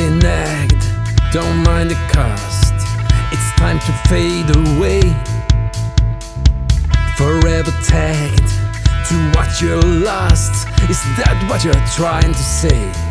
reneged, don't mind the cost. It's time to fade away. Forever tagged to what you're lost. Is that what you're trying to say?